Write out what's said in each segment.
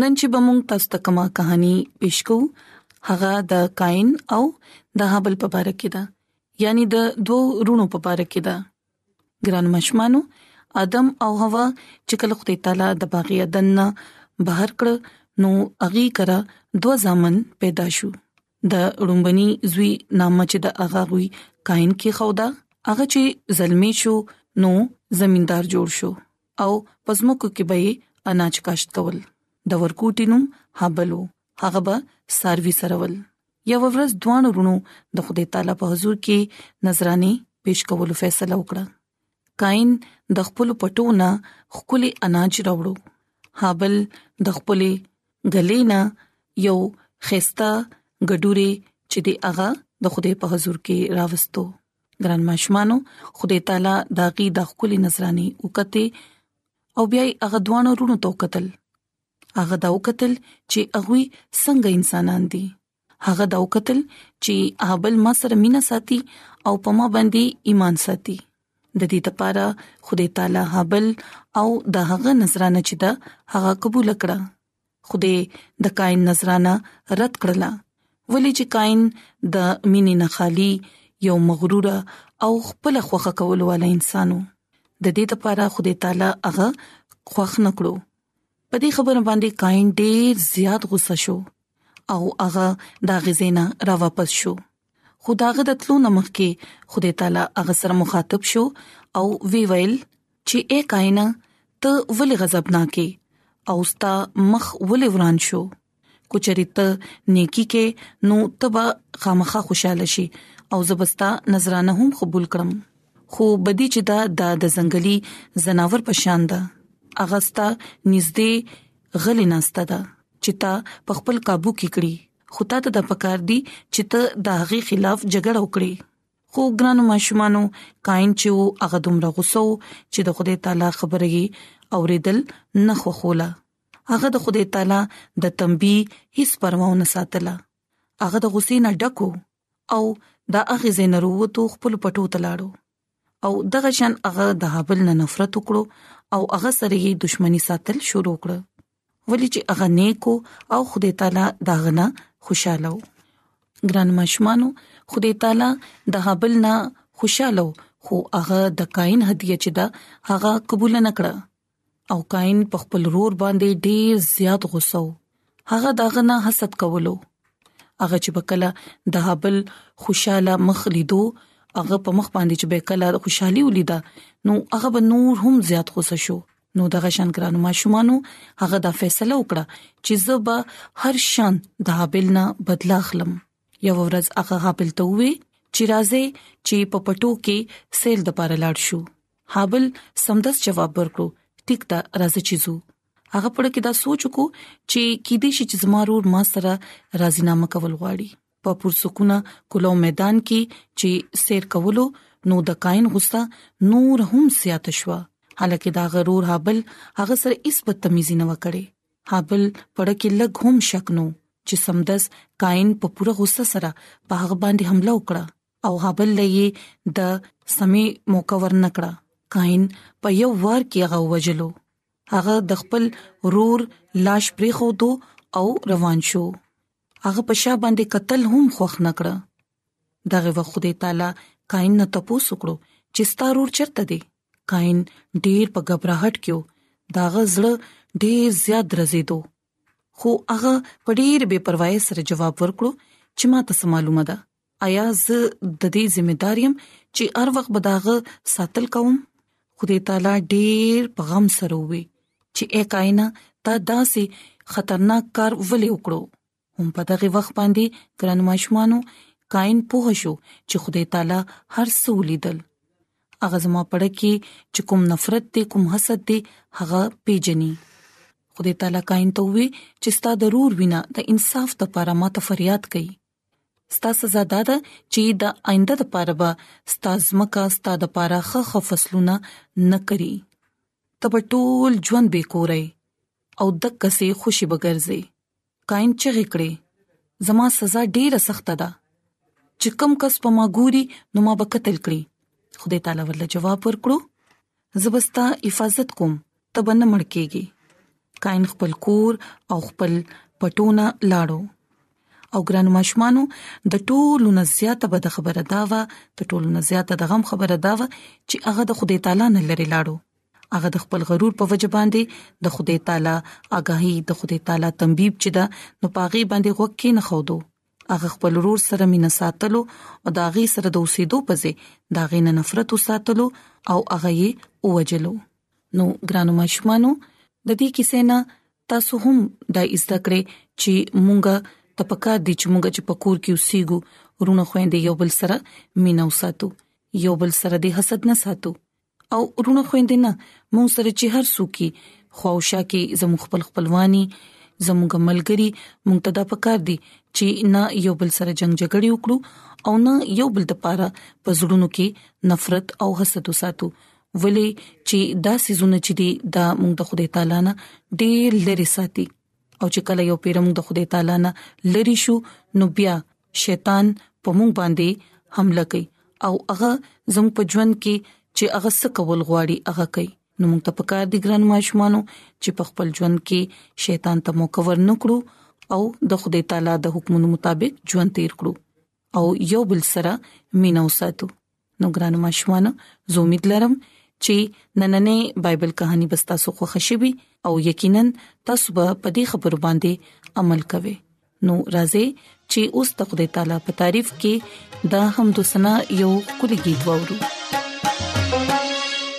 نن چې به مونږ تاسو ته کومه کہانی پېښ کوو هغه د کاین او د هابل په اړه کې ده یعنی د دوو رونو په اړه کې ده ګران مشمانو ادم او حوا چې کله خدای تعالی د باغی عدن نه بهر کړ نو اغي کرا دوه ځامن پیدا شو د رومبني زوی نامه چې د اغا غوي کاین کې خودا هغه چې زلمی شو نو زمیندار جوړ شو او په ځمکو کې به یې اناج کاشت کول د ورکوټي نوم هبل وو هغه به ساروي سرول یو ورځ دوه ورونو د خدای تعالی په حضور کې نظرانه پیش کولو فیصله وکړه کاین د خپل پټونه خولي اناج راوړو هابل د خپل غلینا یو خيستا ګډوري چې دی هغه د خدای په حضور کې راوستو ګران ماشومانو خدای تعالی دا غي د خپل نظراني وکته او بیا هغه دوانو رونو تو قتل هغه دا وکتل چې هغه څنګه انسانان دي هغه دا وکتل چې هابل ما سره مینا ساتي او په ما باندې ایمان ساتي د دې لپاره خدای تعالی هابل او د هغه نظرانه چې دا هغه قبول کړه خو دې د کائن نظرانه رد کړله ولې چې کائن د مینې نه خالی یو مغرور او خپل خوخه کول والا انسانو د دې لپاره خدای تعالی هغه خوخ نکړو په دې خبره باندې کائن ډیر زیات غوسه شو او هغه دا غزینا را واپس شو خو د هغه د تلو نه مخکې خدای تعالی هغه سره مخاطب شو او وی ویل چې اے کائنه ته ولې غضبناکې او ستا مخ ولې وران شو کوچري ته نیکی کې نو تبا خامخه خوشاله شي او زبستا نظرانه هم قبول کړم خو بدی چې دا د ځنګلي زناور په شان ده اغستا نږدې غلې ناشته ده چې تا په خپل काबू کې کړی خو تا ته دا پکار دی چې ته د هغې خلاف جګړه وکړې خو ګرانو ماشومانو کاین چې او هغه دومره غوسه و چې د خدای تعالی خبره یې اوریدل نه خوخوله هغه د خدای تعالی د تنبی هیڅ پروا نه ساتله هغه د غصې نه ډکو او دا هغه زینروتو خپل پټو تلاړو او دغه شان هغه د هابل نه نفرت وکړو او هغه سره یې دښمنی ساتل شروع کړ ولې چې هغه نیکو او خدای تعالی دا غنه خوشاله و ګران مشمانو خدای تعالی د هابل نه خوشاله خو هغه د کاین هدیه چې دا هغه قبول نه کړه او کاین په خپل رور باندې ډیر زیات غوسه و هغه داغه نه حسد کولو هغه چې بکله د هابل خوشاله مخ لیدو هغه په مخ باندې چې بکله خوشحالي ولیدا نو هغه به نور هم زیات غوسه شو نو دغه شان ګرانو ماشومانو هغه دا فیصله وکړه چې زه به هر شان د هابل نه بدلا اخلم یو ورځ هغه هابل ته وې چې راځي چې په پټو کې سیل د پاره لاړ شو هابل سمدس جواب ورکړو ټیک ده راځي چې زو هغه پړه کې دا سوچ کو چې کې دې شي چې زما رور ما سره راضینامه کول غواړي په پرسکونه کولو میدان کې چې سیر کولو نو د کاین غصه نور هم زیات شو حالکه دا غرور هابل هغه سره هیڅ بدتمیزي نه وکړي هابل پړه کې لګ هم شک نو چې سمدس کاین په پوره غصه سره په هغه باندې حمله وکړه او هابل له یې د سمې موقع ورنکړه کاین په یو وار کې هغه وجلو هغه د خپل رور لاش پرې خو دو او روان شو هغه په شا باندې قتل هم خوخ نکړه دغه وخت خدای تعالی کاین نه تاسو کړو چې ستارور چرته دی کاین ډیر په غبرهټ کېو داغه زړه ډیر زیات درزیدو خو هغه په ډیر بے پروايي سره جواب ورکړو چې ما ته معلومه ده آیا زه د دې ذمہ دار یم چې هر وخت بداغه ساتل کوم خدای تعالی ډیر په غم سره وي چې اې کائنا تا داسې خطرناک کار ولې وکړو هم په دغه وخت باندې ګران ماشومانو کائن پوه شو چې خدای تعالی هر څه ولیدل هغه زما پړه کې چې کوم نفرت دی کوم حسد دی هغه پیجنې خدای تعالی کائن ته وي چې ستاسو ضرور وینا د انصاف لپاره ماته فریاد کړي ستا سزا دا ده چې د آینده لپاره به ستا زمکه ستا د پاره خه خه فصلونه نه کری تب ټول ژوند به کورای او د کسې خوشي بګرځي کاین چې غکړي زما سزا ډیره سخته ده چې کم کس په ما ګوري نو ما به قتل کړي خدای تعالی ورله جواب ورکړو زبستا حفاظت کوم ته بنه مړ کیږي کاین خپل کور او خپل پټونه لاړو او ګران ماشومانو د ټولو نه زیاته بد خبره دا و د ټولو نه زیاته د غم خبره دا و چې هغه د خدای تعالی نه لری لاړو هغه د خپل غرور په وجه باندې د خدای تعالی آگاهي د خدای تعالی تنبيب چې دا نو پاغي باندې غوکه نه خودو هغه خپل ورور سره مینه ساتلو او دا غي سره د اوسېدو په ځای دا غي نه نفرت وساتلو او هغه یې ووجلو نو ګرانو ماشومانو د دې کیسې نه تاسو هم دا ایسته کړې چې مونږه تپکار دي چې مونږه چې پکور کې اوسېګو ورونه خويندې یو بل سره مینه وساتو یو بل سره د حسد نه ساتو او ورونه خويندې نه مونږ سره چې هر څوک خواوشا کې زمو خپل خپلواني زموږ ملګری مونږ ته دا پکار دي چې نه یو بل سره جنگ جګړه وکړو او نه یو بل د پاره پزړونو کې نفرت او حسد وساتو ولې چې دا سيزونه چې دي دا مونږ د خدای تعالی نه ډېر لري ساتي او چې کله یو پیر موږ د خدای تعالی نه لری شو نو بیا شیطان په موږ باندې حمله کوي او هغه زم په ژوند کې چې هغه څه کول غواړي هغه کوي نو موږ ته پکار دي ګران ماشومانو چې په خپل ژوند کې شیطان ته موقع ورنکړو او د خدای تعالی د حکمونو مطابق ژوند تیر کړو او یو بل سره مینا وساتو نو ګران ماشومان زه امید لرم چې نننې بایبل کہانی به تاسو خوښ شي او یقینا تاسو به په دې خبر باندې عمل کوئ نو راځي چې اوس د خدای تعالی په تعریف کې د حمد سنا یو کلی गीत وورو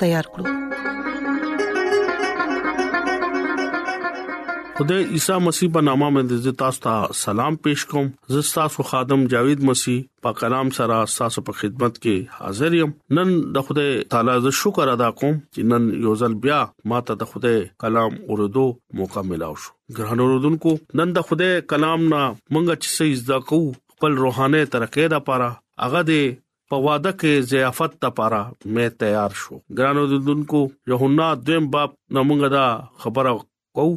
تیار کړو خدای عیسی مسیح په نامه باندې تاسو ته سلام پېښ کوم زه تاسو خادم جاوید مسیح په کلام سره تاسو په خدمت کې حاضر یم نن د خدای تعالی ز شکر ادا کوم چې نن یو ځل بیا ماته د خدای کلام اوردو موقع ملاو شو ګران اوردونکو نن د خدای کلام نه مونږه چې سې زده کوو خپل روحاني ترقې لپاره هغه د په واده کې ضیافت لپاره مې تیار شو ګرانو ددونکو یوهنا دیم باب نمونږ دا خبره کو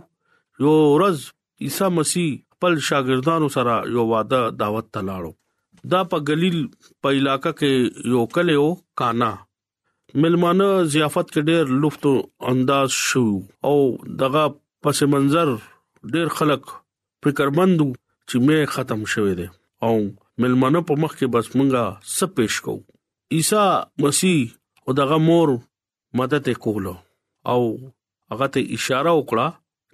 یو ورځ عیسی مسیح خپل شاګردانو سره یو واده دعوت تلاړو دا په ګلیل په علاقې کې یو کلیو کانا ملمانه ضیافت کې ډېر لوفت انداز شو او دغه پس منظر ډېر خلک فکرمند چې مې ختم شوه دي او ملمانه په مخ کې بس مونږه سب پېښ کو عیسی مسیح او دغه مور مدد کوله او هغه ته اشاره وکړه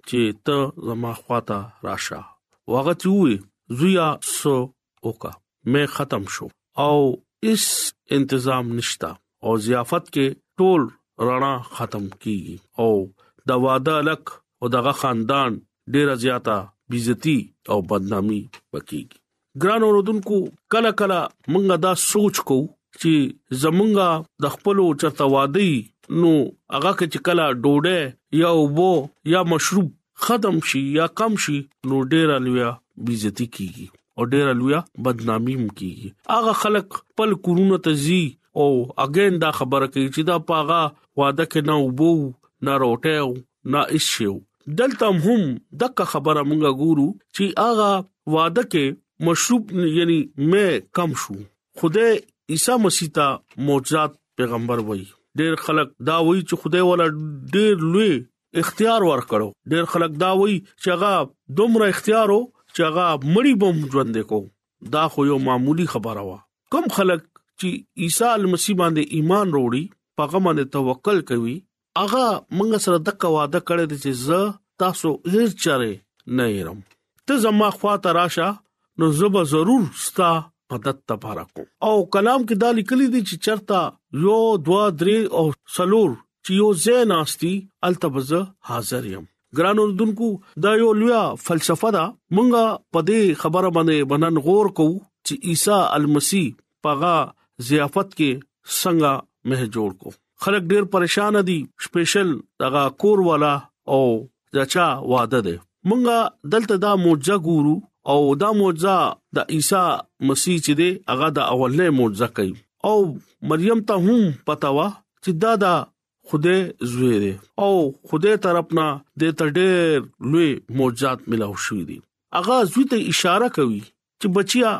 چې ته زما خواته راشه واغه چې وې زویا سو اوکا مې ختم شو او اس تنظیم نشتا او ضیافت کې ټول رڼا ختم کیږي او دا واده لک او دغه خاندان ډیره زیاته بیزتی او بدنامي وکیږي ګران اوردونکو کله کله مونږ دا سوچ کو چې زمونږه د خپل چرته وادي نو هغه چې کله ډوډه یا وبو یا مشروب ختم شي یا کم شي نو ډیر الویا بیزتی کیږي او ډیر الویا بدنامي هم کیږي هغه خلک خپل کورونه ته زی او اگین دا خبره کوي چې دا پاغه واده کې نه وبو نه روټه نه ایشو دلته هم دغه خبره مونږ ګورو چې هغه وعده کې مشروب یعنی مې کم شو خدای عیسی مسیح ته معجزات پیغمبر وای ډېر خلک دا وایي چې خدای ولا ډېر لوی اختیار ورکړو ډېر خلک دا وایي چې هغه دومره اختیارو چې هغه مړی بم ژوند کو دا خو یو معمولی خبره وا کم خلک چې عیسی مسیح باندې ایمان وروړي په هغه باندې توکل کوي هغه مونږ سره دغه وعده کړې ده چې زه تاسو هیڅ چره نه يرم ته زما خواته راشه نو زب ضرور ستا مدد لپاره کوم او کلام کې دا لیکلي دي چې چرتا یو دوا درې او سلور چې یو زین آستی التبز حاضر یم ګران اردوونکو دا یو لویا فلسفه ده مونږه په دې خبره باندې بنن غور کوو چې عیسی المسی پغه ضیافت کې څنګه مه جوړ کو خلک ډیر پریشان دي سپیشل دغه کور والا او دچا واده ده مونږه دلته دا معجزه ګورو او دا معجزه د عیسی مسیح چې دی هغه د اولنې معجزه کوي او مریم ته هم پتا و چې دا دا خوده زوی دی او خوده طرفنا د تډیر لوی معجزات ملاو شوې دي هغه زوی ته اشاره کوي چې بچیا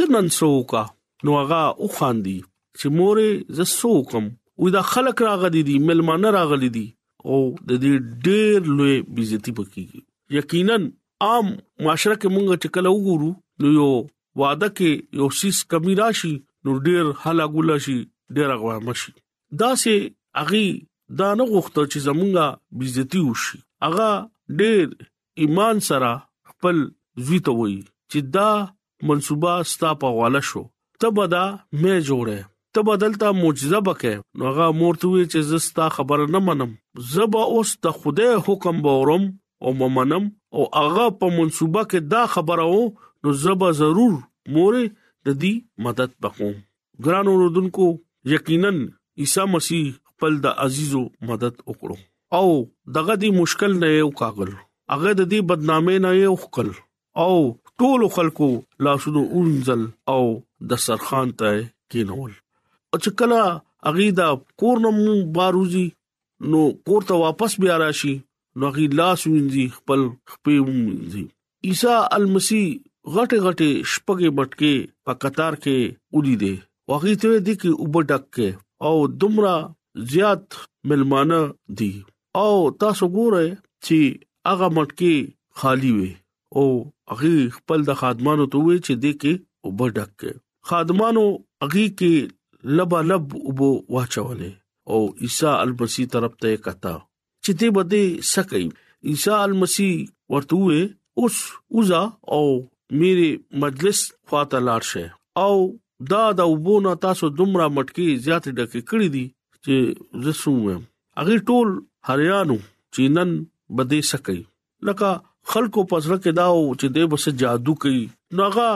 ته نن سوکا نو هغه او خاندي چې مورې ز سوکم وې دا خلک راغلي دي ملمانه راغلي دي او د دې ډېر لوی بیزتی بکیږي یقینا عام معاشره کې مونږ چې کله وګورو نو یو واده کې یو سیس کمی راشي نو ډېر هلا ګول شي ډېر غوا مشي دا سه اغي دا نه غوښته چې زمونږه بیزتی وشي اغا ډېر ایمان سره خپل زوی ته وایي چې دا منصوبه ستا په غواله شو ته به دا مې جوړه ته بدلته معجزه بکې نو هغه مور ته وی چې زستا خبر نه منم زبا اوس د خوده حکم باورم او ممنم او هغه په منصوبه کې دا خبره وو نو زبا ضرور مور د دې مدد وکوم ګران اوردونکو یقینا عیسی مسیح خپل د عزیزو مدد وکړو او دغه دی مشکل نه یو کاغل هغه د دې بدنامۍ نه یو خپل او ټول خلکو لاسونو اونځل او د سرخان ته کینول او چې کله اغي دا کورنم باروزی نو کور ته واپس بیا راشي نو غي لاس وینځي خپل خپې وینځي عیسی المسی غټه غټه شپږه بټکه په قطار کې ودی دي واغې ته دي کې وبډک کې او دمرا زیات ملمانه دي او تاسو ګوره چې هغه مټکي خالی وي او هغه خپل د خادمانو ته وی چې دي کې وبډک کې خادمانو هغه کې لبا لب وبو واچولې او عیسی المسی طرف ته کته چې دې بده سکه عیسی المسی ورته وې اوس اوزا او میری مجلس خواته لاړ شه او دا د وبونه تاسو دومره مټکی زیات ډکه کړی دي چې زسوم اغه ټول هریانو چینن بده سکه لکه خلکو پسره کې دا چې دې بس جادو کوي ناغه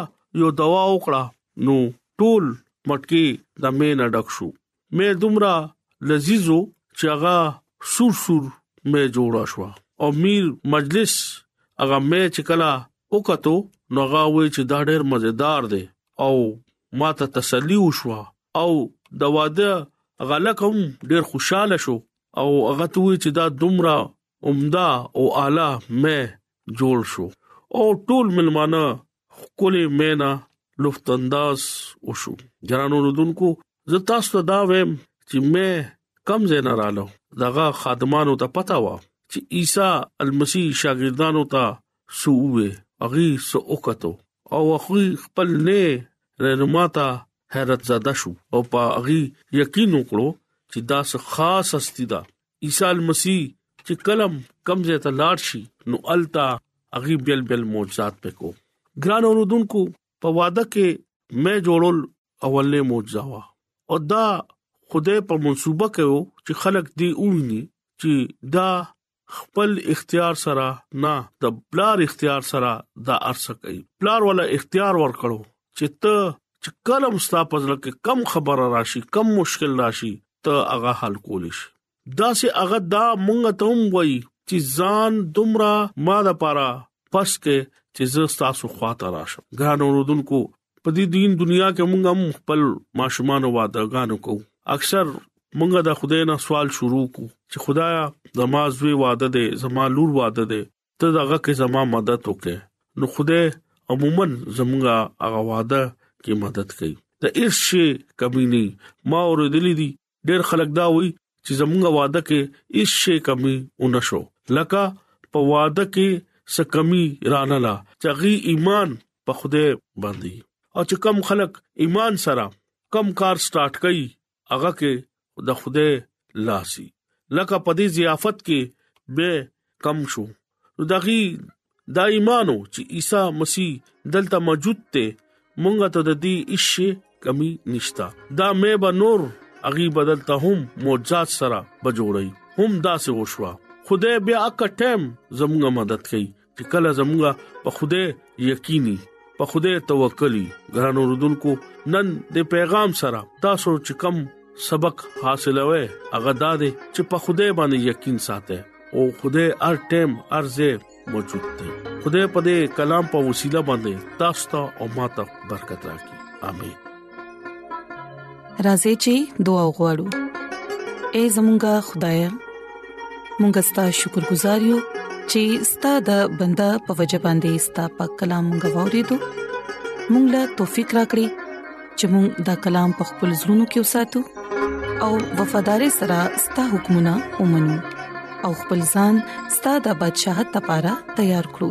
یو دوا وکړه نو ټول مټکی د مینه ډک شو مې دومره لذیذو چې هغه سور سور مې جوړ شو او میر مجلس هغه مې چې کلا وکړو نو هغه وې چې دا ډېر مزیدار دی او ماته تسلی وشو او د واده غلکم ډېر خوشاله شو او هغه ته وې چې دا دومره عمده او اعلی مې جوړ شو او ټول ملمانه خولي مینا لطف انداز وشو جنانو رودونکو زه تاسو ته دا ویم چې مې کم زین رالو دغه خادمانو ته پتا و چې عیسی المسی شاګردانو ته سووي اغي سو وکتو او اخوي خپل نه رنما ته حیرت زده شو او په اغي یقین وکړو چې دا خاص هستی ده عیسی مسیح چې کلم کمزه ته لاړ شي نو التا اغي بل بل معجزات پکو ګران اوردونکو په واده کې مې جوړول اولنې معجزه وا او دا خدای په منسوبه کېو چې خلک دی اونی چې دا خپل اختیار سره نه د بلار اختیار سره دا ارسه کوي بلار ولا اختیار ور کړو چې ته چې کله مستا پزړه کې کم خبره راشي کم مشکل راشي ته هغه حل کول شي دا سه هغه دا مونږ ته هم وای چې ځان دومره ما د پاره پس کې چې زه تاسو خواته راشم ګران اوردونکو په دې دین دنیا کې مونږ هم خپل ماشومان واده غانو کو اکثر مونږه د خدای نه سوال شروع کو چې خدایا زما زوی واده دې زما لور واده دې ته دغه کې زما مدد وکې نو خوده عموما زمونږه هغه واده کې مدد کوي د هیڅ شي کمی نه ما اوریدلې دي ډېر خلک دا وایي چې زمونږه واده کې هیڅ شي کمی ونشو لکه په واده کې څه کمی رانه لا چغي ایمان په خوده باندې او چې کم خلک ایمان سره کم کار سٹارټ کوي هغه کې د خدای لاسي لکه په دې ضیافت کې به کم شو نو دغه دا ایمانو چې عیسی مسیح دلته موجود ته مونږ ته د دې ایشي کمی نشتا دا مې به نور اغي بدلته هم معجزات سره بجوړي هم دا سه وشوا خدای بیا اک ټیم زموږه مدد کوي چې کله زموږه په خوده یقیني په خوده توکلی ګرانو رودونکو نن د پیغام سره تاسو چې کم سبق حاصلوي هغه دا دی چې په خوده باندې یقین ساته او خوده هر ټیم ارزه موجود دی خوده په دې کلام په وسیله باندې تاسو ته او ماته برکت راکړي امين راځي چې دعا وغوړو اے زمونږ خدای مونږ ستاسو شکر گزار یو چې ستاسو د بندا په وجبان دي ستاسو په کلام غوړې دو مونږ لا توفیق راکړي چې مونږ دا کلام په خپل زړونو کې وساتو او وفادار سره ستاسو حکمونه ومنو او خپل ځان ستاسو د بدشاہت لپاره تیار کړو